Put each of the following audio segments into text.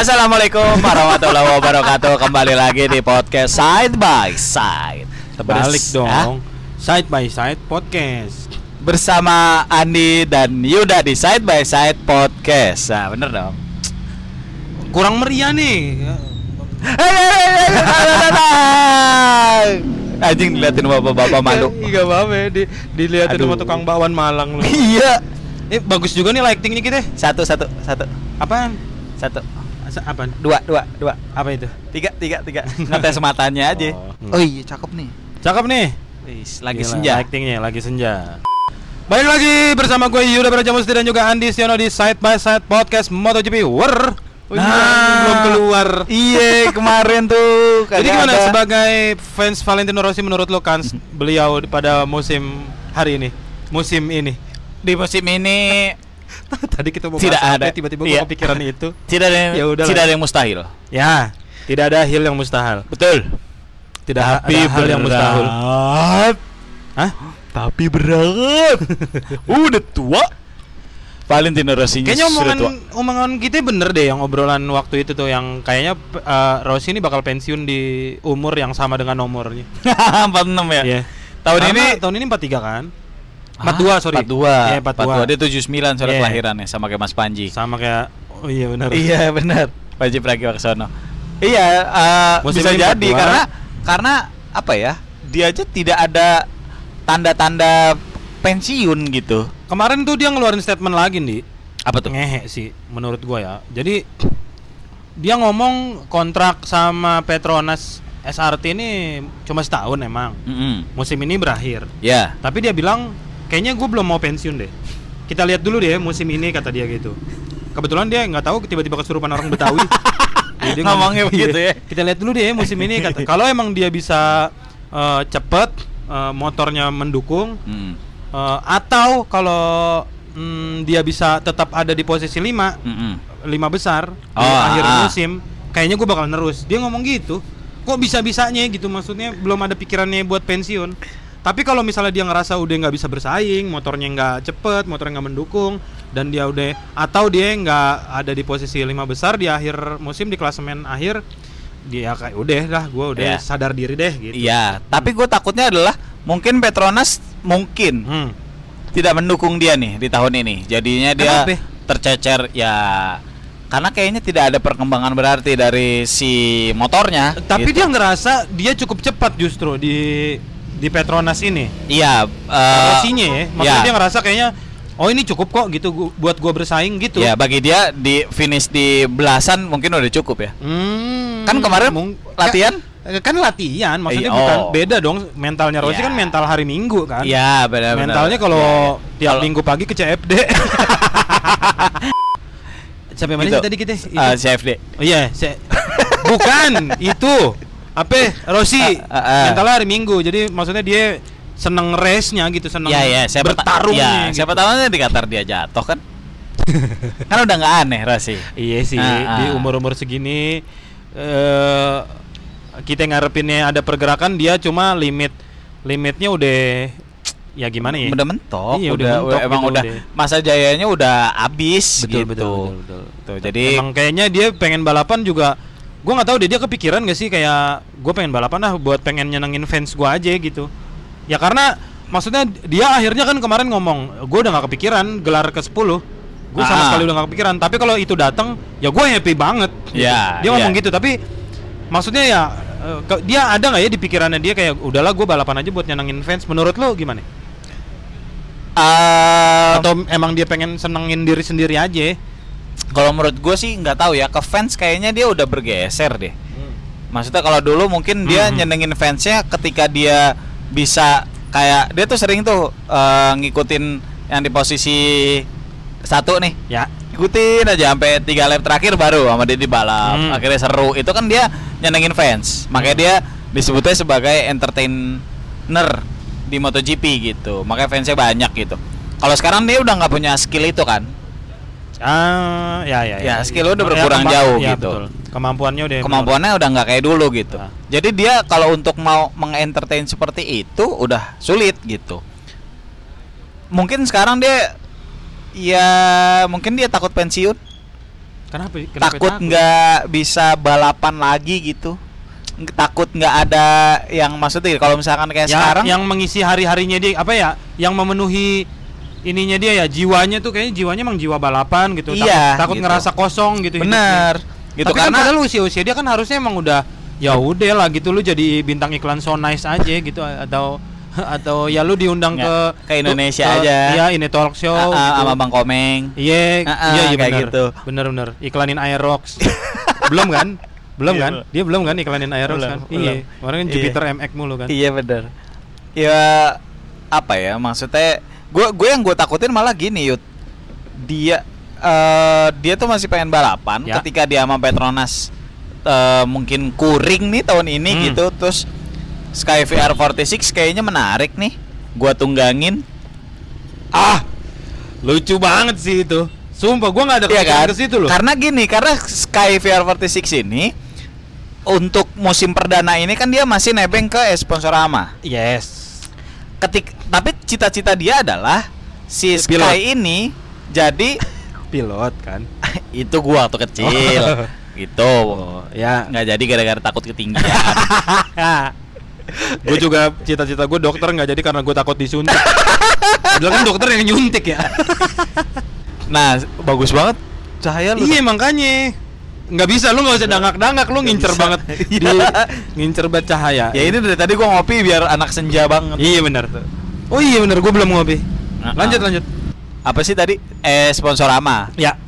Assalamualaikum warahmatullahi wabarakatuh. Kembali lagi di podcast Side by Side. Terbalik Bers- dong. Hah? Side by side podcast. Bersama Andi dan Yuda di Side by Side podcast. Nah, bener dong. Kurang meriah nih. Anjing diliatin bapak-bapak malu. Iya apa-apa ya, di, dilihatin Aduh. sama tukang bakwan Malang lu. Iya. Eh bagus juga nih lightingnya kita. Satu, satu, satu, Apaan? satu. Apaan? Dua, dua, dua. Apa itu? Tiga, tiga, tiga. Ngetes matanya aja. Oh. Oh iya, cakep nih. Cakep nih. Wis, lagi Gila, senja. Lightingnya lagi senja. Balik lagi bersama gue Yuda Brajamusti dan juga Andi Stiono di Side by Side Podcast MotoGP War. Oh, nah, iya. belum keluar. Iya, kemarin tuh. Jadi gimana ada. sebagai fans Valentino Rossi menurut lo kan beliau pada musim hari ini? Musim ini. di musim ini Tadi kita mau Tidak ada. tiba-tiba Iya. kepikiran itu. tidak ada yang, Ya udahlah. tidak ada yang mustahil. Ya, tidak ada hal yang mustahil. Betul. Tidak ada hal yang mustahil. Hah? Tapi berat. Udah tua. Valentino Rossi Kayaknya omongan omongan kita bener deh yang obrolan waktu itu tuh yang kayaknya eh, Rossi ini bakal pensiun di umur yang sama dengan nomornya. 46 ya. Iya. Tahun Karena ini tahun ini 43 kan? 42 sorry. 42. Iya, 42. 42. Dia 79 soal Iya. kelahirannya sama kayak Mas Panji. Sama kayak Oh iya benar. Iya benar. Panji Pragiwaksono. Iya, eh, Musim bisa jadi 42. karena karena apa ya? Dia aja tidak ada tanda-tanda pensiun gitu. Kemarin tuh dia ngeluarin statement lagi nih. Apa tuh? Ngehe sih menurut gua ya. Jadi dia ngomong kontrak sama Petronas SRT ini cuma setahun emang. Mm-mm. Musim ini berakhir. Ya. Tapi dia bilang kayaknya gue belum mau pensiun deh. Kita lihat dulu deh musim ini kata dia gitu. Kebetulan dia nggak tahu tiba-tiba kesurupan orang Betawi. Jadi Ngomongnya ngomong- begitu iya. ya. Kita lihat dulu deh musim ini kata. Kalau emang dia bisa eh, cepet eh, motornya mendukung Mm. eh, atau kalau mm, dia bisa tetap ada di posisi 5 Mm-mm. lima besar di Oh, akhir ah. musim kayaknya gue bakal nerus dia ngomong gitu kok bisa bisanya gitu maksudnya belum ada pikirannya buat pensiun tapi kalau misalnya dia ngerasa udah nggak bisa bersaing motornya nggak cepet motornya nggak mendukung dan dia udah atau dia nggak ada di posisi lima besar di akhir musim di klasemen akhir dia kayak udah lah gue udah Iya. sadar diri deh gitu Iya, tapi gue takutnya adalah mungkin Petronas mungkin Hmm. tidak mendukung dia nih di tahun ini. Jadinya dia Kenapa? tercecer ya karena kayaknya tidak ada perkembangan berarti dari si motornya. tapi gitu. dia ngerasa dia cukup cepat justru di di Petronas ini iya eh, Rosinya ya maksudnya ya. dia ngerasa kayaknya oh ini cukup kok gitu buat gua bersaing gitu Ya bagi dia di finish di belasan mungkin udah cukup ya. Hmm, Kan kemarin mung- latihan? Kan, kan latihan, maksudnya Iya, bukan oh. beda dong. Mentalnya Rossi Iya. kan mental hari Minggu kan. Iya benar-benar. Mentalnya kalau Iya, tiap Kalau- minggu pagi ke CFD. Sampai mana Gitu. sih tadi kita? Itu. eh, CFD. Oh iya, se- bukan itu. Apa? Rossi Ah, ah, ah. mentalnya hari Minggu. Jadi maksudnya dia seneng race-nya gitu, seneng Iya ya, siapa ta- bertarungnya. ya, siapa tahu nanti di Qatar dia jatuh kan. kan udah nggak aneh Rossi. Iya sih, Ah, di ah. umur-umur segini eh kita ngarepinnya ada pergerakan dia cuma limit limitnya udah ya gimana ya? Udah mentok, Iya, udah udah, mentok emang gitu, udah udah. masa jayanya udah habis Betul, gitu. betul, betul, betul. Tuh, jadi Emang kayaknya dia pengen balapan juga. Gua nggak tahu deh dia kepikiran gak sih kayak gue pengen balapan lah buat pengen nyenengin fans gua aja gitu. Ya karena maksudnya dia akhirnya kan kemarin ngomong, gue udah nggak kepikiran gelar ke 10 Gue sama Ah. sekali udah nggak kepikiran. Tapi kalau itu datang, ya gue happy banget. gitu. Ya, dia ngomong ya. gitu. Tapi maksudnya ya eh, ke- dia ada nggak ya di pikirannya dia kayak udahlah gue balapan aja buat nyenengin fans. Menurut lo gimana? eh, Atau emang dia pengen senengin diri sendiri aja? Kalau menurut gue sih nggak tahu ya ke fans kayaknya dia udah bergeser deh. Maksudnya kalau dulu mungkin dia Mhm. nyenengin fansnya ketika dia bisa kayak dia tuh sering tuh eh, ngikutin yang di posisi satu nih Ya. ikutin aja sampai tiga lap terakhir baru sama dia di balap Hmm. akhirnya seru itu kan dia nyenengin fans makanya dia disebutnya sebagai entertainer di MotoGP gitu makanya fansnya banyak gitu kalau sekarang dia udah nggak punya skill itu kan Ah, ya ya Ya, skill udah berkurang kemamp- jauh ya, gitu. betul. Kemampuannya udah kemampuannya udah nggak kayak dulu gitu Ah. jadi dia kalau untuk mau mengentertain seperti itu udah sulit gitu mungkin sekarang dia ya mungkin dia takut pensiun Kenapa? Kenapa takut nggak bisa balapan lagi gitu takut nggak ada yang maksudnya kalau misalkan kayak Ya, sekarang yang mengisi hari-harinya dia apa ya? Yang memenuhi ininya dia ya jiwanya tuh kayaknya jiwanya emang jiwa balapan gitu. Iya, takut, takut gitu. ngerasa kosong gitu. hidupnya. bener gitu Tapi kan karena padahal usia-usia dia kan harusnya emang udah ya udah lah gitu lu jadi bintang iklan so nice aja gitu atau atau ya lu diundang Ya, ke ke Indonesia ke- aja. Iya, ini talk show Ah, ah, gitu. sama Bang Komeng Iya, Ah, ah, iya, iya kayak bener. gitu. Bener bener. Iklanin Aerox. belum kan? Belum Iya, kan? belum. Dia belum kan iklanin Aerox Belum, kan? Iya. Kemarin kan Iya. Jupiter MX mulu kan. iya bener ya apa ya maksudnya gue gue yang gue takutin malah gini yud dia eh dia tuh masih pengen balapan Ya. ketika dia sama Petronas eh, mungkin kuring nih tahun ini Hmm. gitu terus Sky VR 46 kayaknya menarik nih gua tunggangin Ah, lucu banget sih itu. Sumpah gua nggak ada Iya kan? ke situ loh. Karena gini, karena Sky VR 46 ini untuk musim perdana ini kan dia masih nebeng ke Sponsorama. Yes. Ketik tapi cita-cita dia adalah si Pilot. Sky ini jadi Pilot kan. itu gua waktu kecil. gitu. Oh, ya. Nggak jadi gara-gara takut ketinggian. gue juga cita-cita gue dokter nggak jadi karena gue takut disuntik. Padahal kan dokter yang nyuntik ya. nah, bagus banget cahaya lu. iya makanya nggak bisa lu nggak usah dangak-dangak lu ngincer bisa. banget di Iya. ngincer banget cahaya. Ya ini dari tadi gua ngopi biar anak senja banget. Iya benar. Oh iya benar gue belum ngopi. Nah, Lanjut ah. lanjut. Apa sih tadi? Eh Sponsorama. Ya.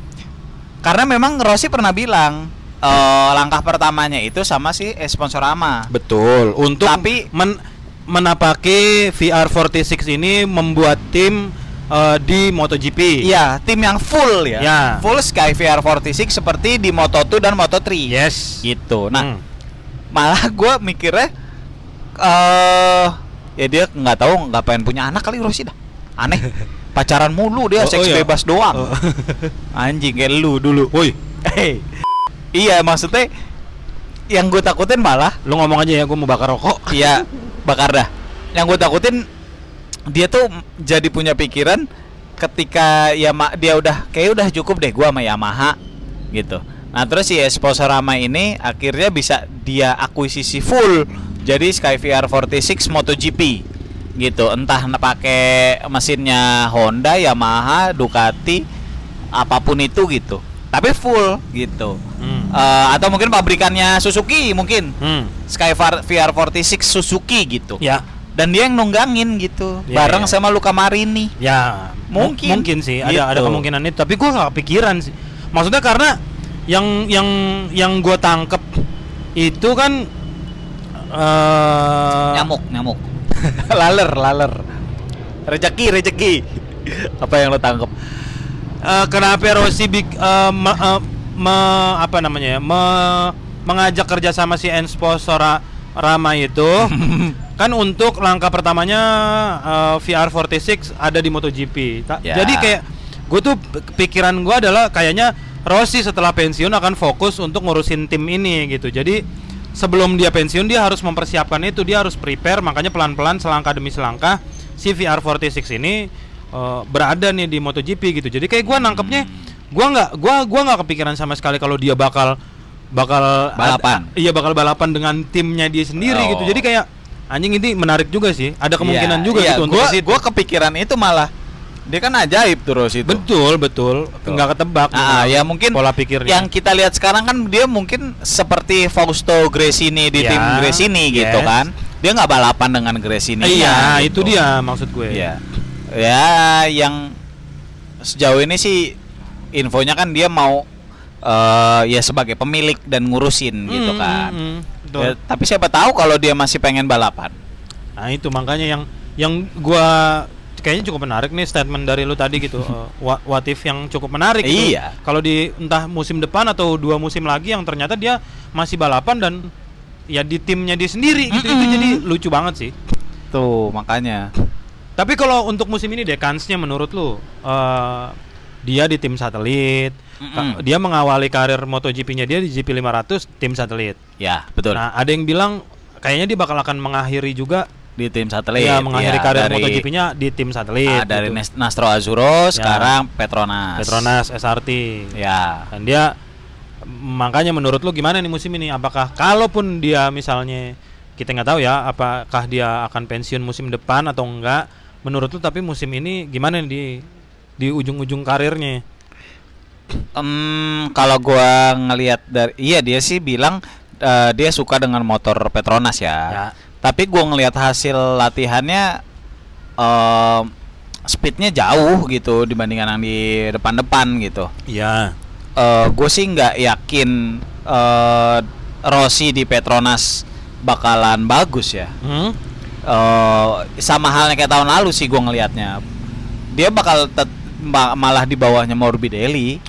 Karena memang Rossi pernah bilang eh, langkah pertamanya itu sama si eh, Sponsorama. Betul. Untuk Tapi- men menapaki VR46 ini membuat tim eh, di MotoGP. Iya, tim yang full ya. Ya. Full Sky VR 46 seperti di Moto2 dan Moto3. Yes. Gitu. Nah, Hmm. malah gua mikirnya eh ya dia nggak tahu nggak pengen punya anak kali Rossi dah. Aneh. Pacaran mulu dia, Oh, seks oh iya. bebas doang. Oh. Anjing kayak lu dulu. Woi, Hey. iya, maksudnya yang gue takutin malah lu ngomong aja ya gue mau bakar rokok. Iya, bakar dah. Yang gue takutin dia tuh jadi punya pikiran ketika ya dia udah kayak udah cukup deh gua sama Yamaha gitu. Nah, terus si Esposorama ini akhirnya bisa dia akuisisi full jadi Sky VR 46 MotoGP gitu. Entah pakai mesinnya Honda, Yamaha, Ducati, apa pun itu gitu. Tapi full gitu. Hmm. Eh, atau mungkin pabrikannya Suzuki mungkin Hmm. Sky VR, VR 46 Suzuki gitu. Ya. Dan dia yang nunggangin gitu, Iya, bareng sama Luca Marini. Ya, mu- Mungkin. mungkin sih ada ada Gitu. kemungkinan itu, tapi gua nggak kepikiran sih. Maksudnya karena yang yang yang gua tangkep itu kan eh Nyamuk, nyamuk. laler, laler. Rezeki, rezeki. Apa yang lo tangkep? eh, kenapa Rossi bik, eh, me- eh, me- apa namanya ya, me- mengajak kerja sama si Ensponsora Rama itu kan untuk langkah pertamanya eh, VR46 ada di MotoGP. Ta- Ya. Jadi kayak gue tuh pikiran gue adalah kayaknya Rossi setelah pensiun akan fokus untuk ngurusin tim ini gitu. Jadi sebelum dia pensiun dia harus mempersiapkan itu, dia harus prepare makanya pelan-pelan selangkah demi selangkah si VR46 ini eh, berada nih di MotoGP gitu. Jadi kayak gua nangkepnya gua nggak gua gua nggak kepikiran sama sekali kalau dia bakal bakal Balapan. ad- iya bakal balapan dengan timnya dia sendiri Oh. gitu. Jadi kayak anjing ini menarik juga sih. Ada kemungkinan Iya, juga iya, gitu untuk gua, situ. gua kepikiran itu malah dia kan ajaib terus itu. Betul, betul. Nggak ketebak. Ah, gitu. ya mungkin pola pikirnya. Yang kita lihat sekarang kan dia mungkin seperti Fausto Gresini di Ya, tim Gresini gitu yes. kan. Dia nggak balapan dengan Gresini. iya, itu dia maksud gue. Iya. Ya, yang sejauh ini sih infonya kan dia mau eh ya sebagai pemilik dan ngurusin gitu Hmm, kan. betul. Ya, tapi siapa tahu kalau dia masih pengen balapan. Nah itu makanya yang yang gua kayaknya cukup menarik nih statement dari lu tadi gitu. eh, what, if yang cukup menarik. gitu. Iya. Kalau di entah musim depan atau dua musim lagi yang ternyata dia masih balapan dan ya di timnya dia sendiri gitu. Itu Mm-mm. jadi lucu banget sih. Tuh, makanya. Tapi kalau untuk musim ini deh kansnya menurut lu eh, dia di tim satelit. Mm-mm. Dia mengawali karir MotoGP-nya dia di GP 500 tim satelit. Ya, betul. Nah, ada yang bilang kayaknya dia bakal akan mengakhiri juga di tim satelit. Iya, mengakhiri ya, karir MotoGP-nya di tim satelit. Ah, dari gitu. Nastro Azuro sekarang Petronas. Petronas SRT. Ya. Dan dia makanya menurut lu gimana nih musim ini? Apakah kalaupun dia misalnya kita nggak tahu ya, apakah dia akan pensiun musim depan atau enggak? Menurut lu tapi musim ini gimana nih di di ujung-ujung karirnya? Em, kalau gua ngelihat dari iya dia sih bilang eh, dia suka dengan motor Petronas ya. Ya. Tapi gua ngelihat hasil latihannya em, speednya jauh gitu dibandingkan yang di depan-depan gitu. Iya. Eh gue sih nggak yakin eh Rossi di Petronas bakalan bagus ya. Hmm? Eh sama halnya kayak tahun lalu sih gue ngelihatnya. Dia bakal malah di bawahnya Morbidelli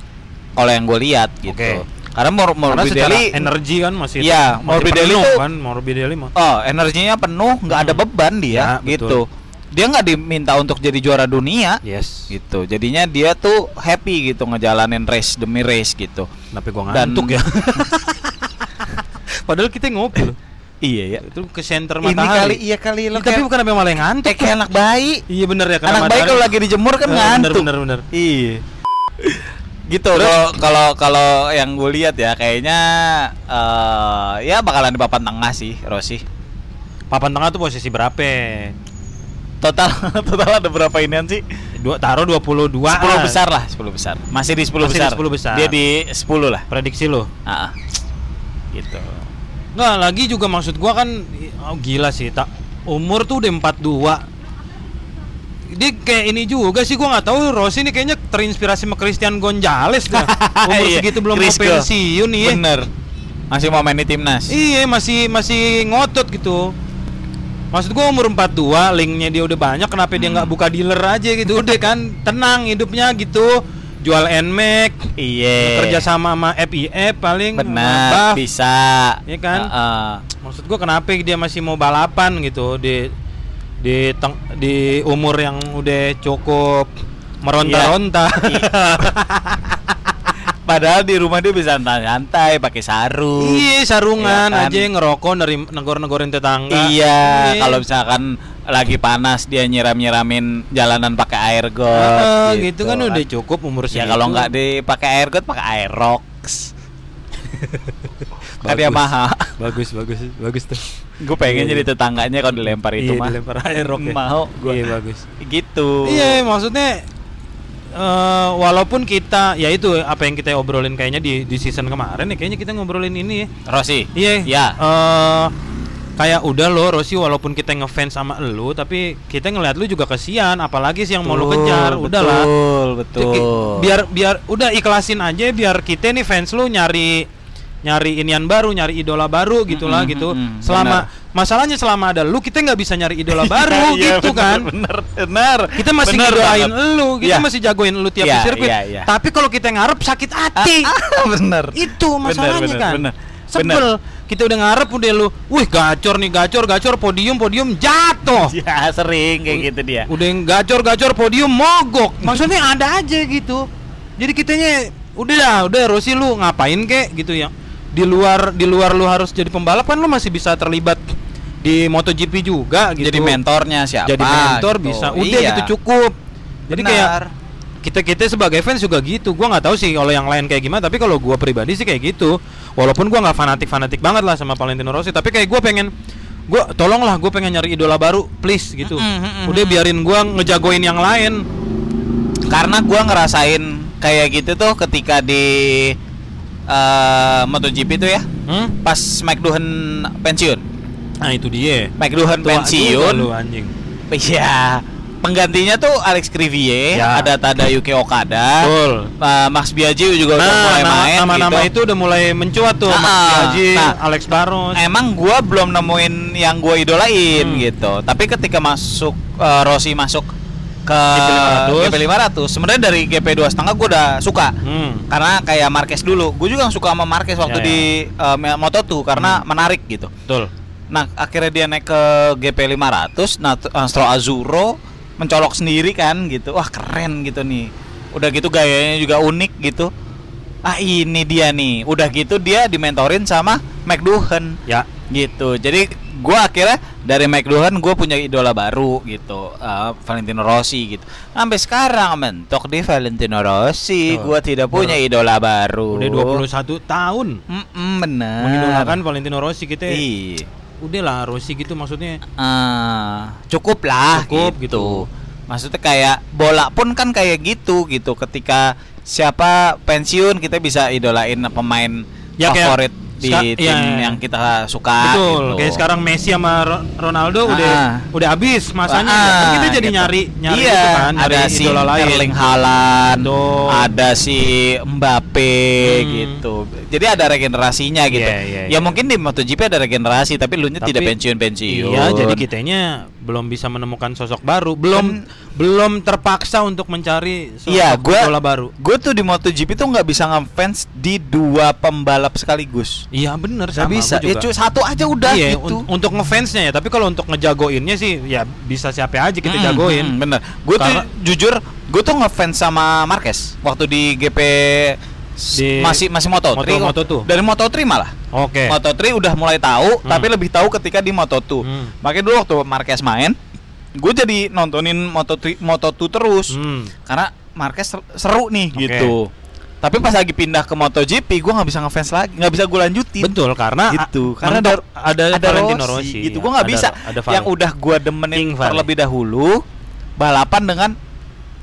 kalau yang gue lihat gitu. Oke. Karena Mor Morbidelli energi kan masih Iya, Morbidelli penuh tuh- kan Morbidelli mah. oh energinya penuh, nggak ada Hmm. beban dia Ya, gitu. Dia nggak diminta untuk jadi juara dunia Yes. gitu. Jadinya dia tuh happy gitu ngejalanin race demi race gitu. Tapi gua Dan- ngantuk ya. Padahal kita ngopi loh. Iya ya. Itu ke center Ini matahari. kali iya kali lo Ih, tapi bukan apa malah yang ngantuk. kayak, anak bayi. Iya bener ya Anak bayi kalau lagi dijemur kan Eh, ngantuk. Bener bener bener. Iya. Gitu kalau kalau kalau yang gue lihat ya kayaknya eh ya bakalan di papan tengah sih Rossi. Papan tengah tuh posisi berapa? Total total ada berapa inian sih? Dua taruh 22 10 besar lah, 10 besar. Masih di 10 Masih di besar. 10 besar. Dia di 10 lah. Prediksi lo. Ah. Gitu. Nggak lagi juga maksud gua kan oh, gila sih tak umur tuh udah 42 dia kayak ini juga sih gua nggak tahu Rossi ini kayaknya terinspirasi sama Christian Gonzalez dah. umur Iya, segitu belum mau Crisco. pensiun iya Bener. Masih mau main di timnas. iya masih masih ngotot gitu maksud gua umur 42 linknya dia udah banyak kenapa dia Hmm. nggak buka dealer aja gitu udah kan tenang hidupnya gitu jual NMAX Iya. kerja sama sama FIF paling Benar, bisa. Iya kan? Heeh. Maksud gua kenapa dia masih mau balapan gitu di di teng- di umur yang udah cukup meronta-ronta. Padahal di rumah dia bisa santai-santai pakai sarung. Iya, sarungan Iya kan? aja ngerokok dari negor-negorin tetangga. Iya, kalau misalkan lagi panas dia nyiram-nyiramin jalanan pakai air got. Heeh, gitu, kan udah cukup umur Ya segitu. kalau nggak dipakai air got pakai air rocks. kan Bagus. dia mahal. bagus bagus bagus tuh. Gue pengen Iya, jadi tetangganya kalau dilempar itu Iya, mah. dilempar air rock ya. Mau gua. Iya bagus. Gitu. Iya, maksudnya eh walaupun kita ya itu apa yang kita obrolin kayaknya di di season kemarin ya kayaknya kita ngobrolin ini ya. Rossi. Iya. Ya. eh, kayak udah lo Rossi walaupun kita ngefans sama lu tapi kita ngeliat lu juga kesian apalagi sih yang mau lu Betul, kejar udahlah Betul, betul. biar biar udah ikhlasin aja biar kita nih fans lu nyari nyari inian baru nyari idola baru gitulah Mm-mm, gitu mm-mm, selama benar. masalahnya selama ada lu kita nggak bisa nyari idola baru Iya, gitu bener, kan Bener, bener. kita masih Bener ngedoain banget. lu kita Iya. masih jagoin lu tiap di sirkuit iya, iya. tapi kalau kita ngarep sakit hati Ah, bener. itu masalahnya bener, kan bener. sebel kita udah ngarep udah lu wih gacor nih gacor gacor podium podium jatuh Ya sering kayak gitu dia. udah yang gacor gacor podium mogok maksudnya ada aja gitu jadi kitanya udah lah udah Rossi lu ngapain kek gitu ya di luar di luar lu harus jadi pembalap kan lu masih bisa terlibat di MotoGP juga gitu. Jadi mentornya siapa? jadi mentor gitu. bisa. Udah Iya. gitu cukup. Jadi kayak kita kita sebagai fans juga gitu. Gua nggak tahu sih kalau yang lain kayak gimana tapi kalau gua pribadi sih kayak gitu. Walaupun gua nggak fanatik fanatik banget lah sama Valentino Rossi tapi kayak gua pengen gua tolonglah gua pengen nyari idola baru please gitu. Mm, udah biarin gua ngejagoin yang lain. Karena gua ngerasain kayak gitu tuh ketika di eh MotoGP tuh ya. hmm? Pas McLuhan pensiun. nah itu dia McLuhan Tua pensiun. lu anjing Iya. Penggantinya tuh Alex Crivier, Ya. ada Tadayuki Okada, betul eh, Max Biaggi juga udah nah mulai nama- main nama-nama gitu. itu udah mulai mencuat tuh Ah, Max Biaggi, nah, Alex Barros Emang gua belum nemuin yang gua idolain Hmm. gitu. Tapi ketika masuk eh, Rossi masuk ke GP500. GP500, sebenarnya dari GP dua setengah gua udah suka. hmm. Karena kayak Marquez dulu, gue juga suka sama Marquez Ya, waktu ya. di eh, Moto2 karena menarik gitu. betul Nah, akhirnya dia naik ke GP 500, nah Stroll Azuro mencolok sendiri kan gitu. Wah, keren gitu nih. Udah gitu gayanya juga unik gitu. Ah, ini dia nih. Udah gitu dia dimentorin sama McDuhan. ya gitu jadi gua akhirnya dari McLuhan gue punya idola baru gitu eh, Valentino Rossi gitu sampai sekarang mentok di Valentino Rossi gua tidak punya baru- idola baru Udah 21 tahun Mm-mm, bener mengidolakan Valentino Rossi kita. iya Udah lah Rossi gitu maksudnya. Eh, cukup lah Cukup gitu. gitu. Maksudnya kayak bola pun kan kayak gitu gitu. Ketika siapa pensiun kita bisa idolain pemain Ya, kayak favorit di ska- tim iya. yang kita suka. Betul. gitu. Kayak sekarang Messi sama Ro- Ronaldo udah Ah. udah habis masanya. Ah, Kan kita jadi gitu. nyari nyari iya, kan, ada si. Erling Haaland, Betul. ada si Mbappe Hmm. gitu. Jadi ada regenerasinya gitu. Iya, iya, ya iya. mungkin di MotoGP ada regenerasi tapi lu nya tidak pensiun-pensiun. Iya, jadi kitanya belum bisa menemukan sosok baru, belum Kan- belum terpaksa untuk mencari sosok Iya, gua idola baru. Gue tuh di MotoGP tuh nggak bisa ngefans di dua pembalap sekaligus. Iya bener Gak sama bisa. Ya juga. cu- satu aja udah iya, gitu. un- untuk ngefansnya ya, tapi kalau untuk ngejagoinnya sih ya bisa siapa aja kita Mm, jagoin. mm, bener. Gue tuh jujur, gue tuh ngefans sama Marquez waktu di GP Di masih masih Moto3 Moto- kok. Moto2. Dari Moto3 malah. Oke. Moto3 udah mulai tahu, Hmm. tapi lebih tahu ketika di Moto2. Hmm. Makanya dulu waktu Marquez main, gue jadi nontonin Moto3 Moto2 terus. Hmm. karena Marquez ser- seru nih Oke. gitu. Tapi pas lagi pindah ke MotoGP, gue nggak bisa ngefans lagi, nggak bisa gue lanjutin. Betul karena gitu. a- Karena mentok ada, Valentino Rossi, gitu. ya, Gue nggak ada- bisa. Ada yang Vale. udah gue demenin King terlebih dahulu balapan dengan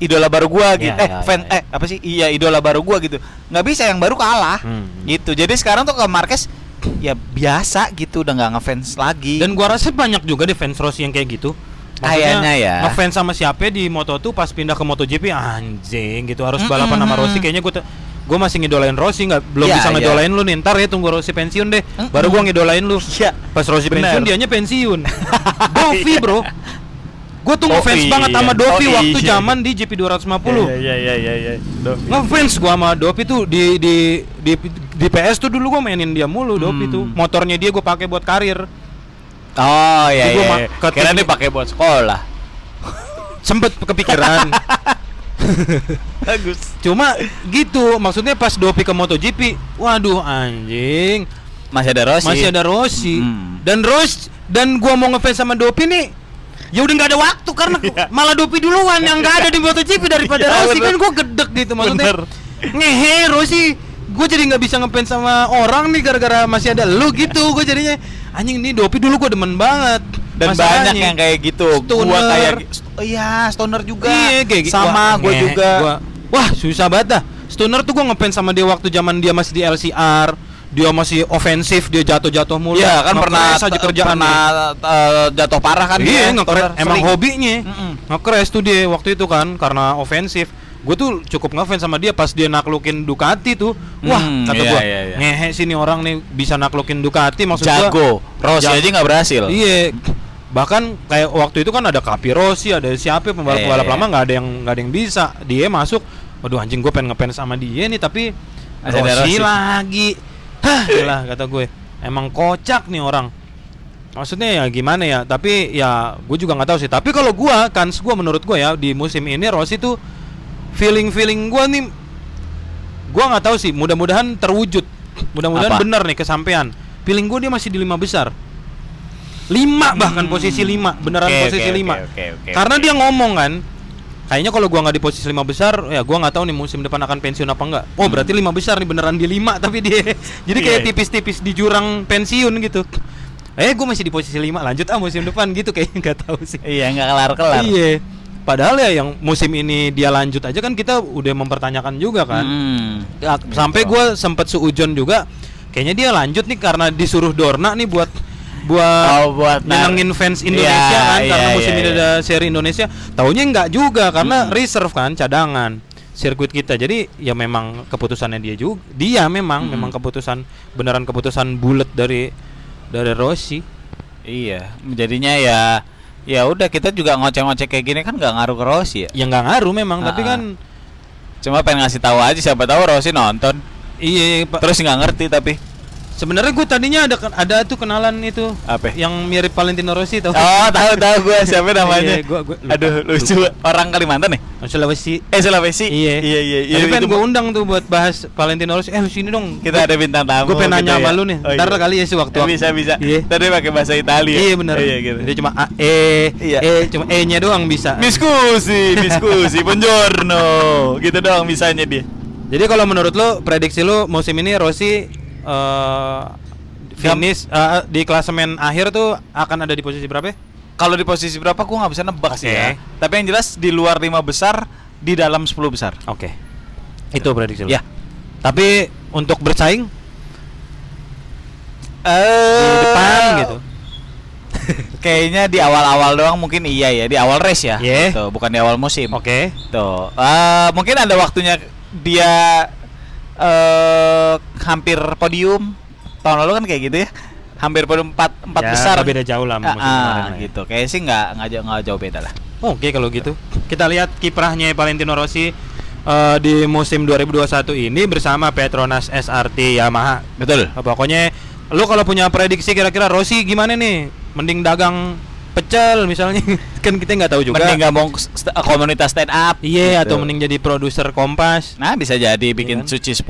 idola baru gue gitu. Ya, eh, ya, fan ya, ya. eh apa sih? Iya idola baru gue gitu. Nggak bisa yang baru kalah. Hmm. Gitu. Jadi sekarang tuh ke Marquez ya biasa gitu udah nggak ngefans lagi. Dan gua rasa banyak juga deh fans Rossi yang kayak gitu. Kayaknya ya. Ngefans sama siapa di Moto2 pas pindah ke MotoGP anjing gitu harus balapan sama. Rossi kayaknya gua gua masih ngidolain Rossi nggak belum Iya, bisa iya. ngidolain lu nih ntar ya tunggu Rossi pensiun deh baru gua ngidolain lu Iya. pas Rossi Bener. pensiun dianya pensiun Dovi bro Gue tuh Oh, ngefans iya. banget sama Dovi Oh, waktu iya. zaman di GP 250 Iya iya iya iya. Ngefans gua sama Dovi tuh di di di di PS tuh dulu gua mainin dia mulu Dovi Hmm. tuh. Motornya dia gua pakai buat karir. Oh iya iya. iya. Kira dia pakai buat sekolah. Sempet kepikiran. Bagus. Cuma gitu, maksudnya pas Dovi ke MotoGP, waduh anjing, Masih ada Rossi. masih ada Rossi. Hmm. Dan Ros dan gua mau ngefans sama Dovi nih Ya udah nggak ada waktu karena Iya. malah Dovi duluan yang nggak ada di MotoGP daripada Iya, Rossi kan gua gedek gitu maksudnya. Bener. Ngehe Rossi, gue jadi nggak bisa ngefans sama orang nih gara-gara masih ada lu gitu. Gue jadinya anjing nih Dovi dulu gua demen banget. Dan Masalahnya- banyak yang kayak gitu. Gua Stoner. kayak oh, iya, stoner juga. Iya, kayak gitu. Sama gue juga. Gua- wah, susah banget dah. Stoner tuh gue ngefans sama dia waktu zaman dia masih di LCR. Dia masih ofensif, dia jatuh-jatuh mulu. Iya kan pernah aja kerjaan pernah eh, jatuh parah kan Iya. Stoner Emang sering. hobinya. Mm-mm. Nge-crash tuh dia waktu itu kan karena ofensif. Gue tuh cukup ngefans sama dia pas dia naklukin Ducati tuh. Wah, Hmm, kata iya, gua, iya, iya. ngehe sih nih orang nih bisa naklukin Ducati maksud gua. Jago. Rossi Ja- aja nggak berhasil. Iya. Bahkan kayak waktu itu kan ada Capi Rossi, ada siapa pembalap-pembalap Iya, iya. lama nggak ada yang nggak ada yang bisa. Dia masuk. Waduh anjing gue pengen ngefans sama dia nih tapi Rossi Rossi. lagi. Hah, gila kata gue. Emang kocak nih orang. Maksudnya ya gimana ya? Tapi ya gue juga nggak tahu sih. Tapi kalau gua kans gua menurut gua ya di musim ini Rossi tuh feeling feeling gua nih gua nggak tahu sih. Mudah-mudahan terwujud. Mudah-mudahan Apa? benar nih kesampaian. Feeling gua dia masih di lima besar. Lima bahkan posisi lima, beneran Hmm. Oke, posisi oke, lima. oke, oke, oke, Karena oke. dia ngomong kan, kayaknya kalau gua nggak di posisi lima besar, ya gua nggak tahu nih musim depan akan pensiun apa enggak. Oh berarti lima besar nih beneran di lima, tapi dia jadi kayak Iya. tipis-tipis di jurang pensiun gitu. Eh, gua masih di posisi lima, lanjut ah musim depan gitu kayaknya nggak tahu sih. Iya nggak kelar kelar. Iya. Padahal ya yang musim ini dia lanjut aja kan kita udah mempertanyakan juga kan. Hmm. Ya, sampai gue sempet seujon juga kayaknya dia lanjut nih karena disuruh Dorna nih buat buat, Oh, buat nyenengin fans Indonesia Iya, kan karena iya, musim iya, ini iya. ada seri Indonesia taunya nggak juga karena Hmm. reserve kan cadangan sirkuit kita jadi ya memang keputusannya dia juga dia memang Hmm. memang keputusan beneran keputusan bulat dari dari Rossi Iya, jadinya ya ya udah kita juga ngoceh-ngoceh kayak gini kan nggak ngaruh ke Rossi ya. ya nggak ngaruh memang tapi Ah, kan Cuma pengen ngasih tahu aja siapa tahu Rossi nonton. iya Pak Terus nggak ngerti tapi Sebenarnya gue tadinya ada ada tuh kenalan itu Apa? yang mirip Valentino Rossi tau. Oh, tahu tahu gue siapa namanya. Iya, gua- gua lupa. Aduh, lucu. Orang Kalimantan nih? Sulawesi. Eh, Sulawesi. Iya. Iya, iya, iya. Tapi kan itu gue undang tuh buat bahas Valentino Rossi. Eh sini dong. kita ada bintang tamu. Gue pengen nanya gitu sama ya. lu nih. Oh, Ntar iya. kali ya sih waktu Eh, bisa bisa. Iya. Tadi pakai bahasa Italia. Iya benar. Iya gitu. Dia cuma A, E, Iya. E, cuma E-nya doang bisa. Diskusi, diskusi, buongiorno. Gitu doang bisanya dia. Jadi kalau menurut lo prediksi lo musim ini Rossi eh finish eh, di klasemen akhir tuh akan ada di posisi berapa? ya? Kalau di posisi berapa gua nggak bisa nebak sih Oke. ya. Tapi yang jelas di luar lima besar, di dalam 10 besar. Oke. Itu prediksi. Ya. Tapi untuk bersaing Eh di depan gitu. Kayaknya di awal-awal doang mungkin iya ya, di awal race ya. Iya. Tuh, bukan di awal musim. Oke. Tuh. Eh, mungkin ada waktunya dia eh hampir podium. Tahun lalu kan kayak gitu ya. Hampir podium 4 empat Ya, besar. beda jauh lah Ah, musim kemarin ya. gitu. Kayak sih nggak nggak jauh, nggak jauh beda lah. Oke kalau gitu. Kita lihat kiprahnya Valentino Rossi eh, di musim 2021 ini bersama Petronas SRT Yamaha. Betul. Nah, pokoknya lu kalau punya prediksi kira-kira Rossi gimana nih? Mending dagang pecel misalnya kan kita nggak tahu juga. Mending gabung st- komunitas stand up. Iya gitu. atau mending jadi produser Kompas. Nah, bisa jadi bikin kan? suci 10.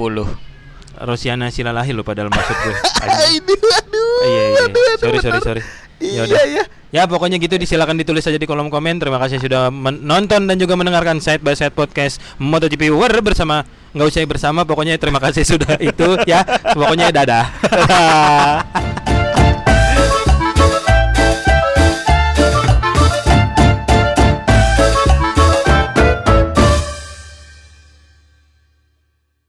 Rosiana Silalahi lupa dalam maksud gue. Aduh, aduh. Iya, iya. aduh, aduh, Sorry, sorry, sorry. Iya, Yaudah. iya. Ya pokoknya gitu disilakan ditulis aja di kolom komen. Terima kasih sudah menonton dan juga mendengarkan Side by Side podcast MotoGP War bersama nggak usah bersama pokoknya terima kasih sudah itu ya. Pokoknya. Dadah.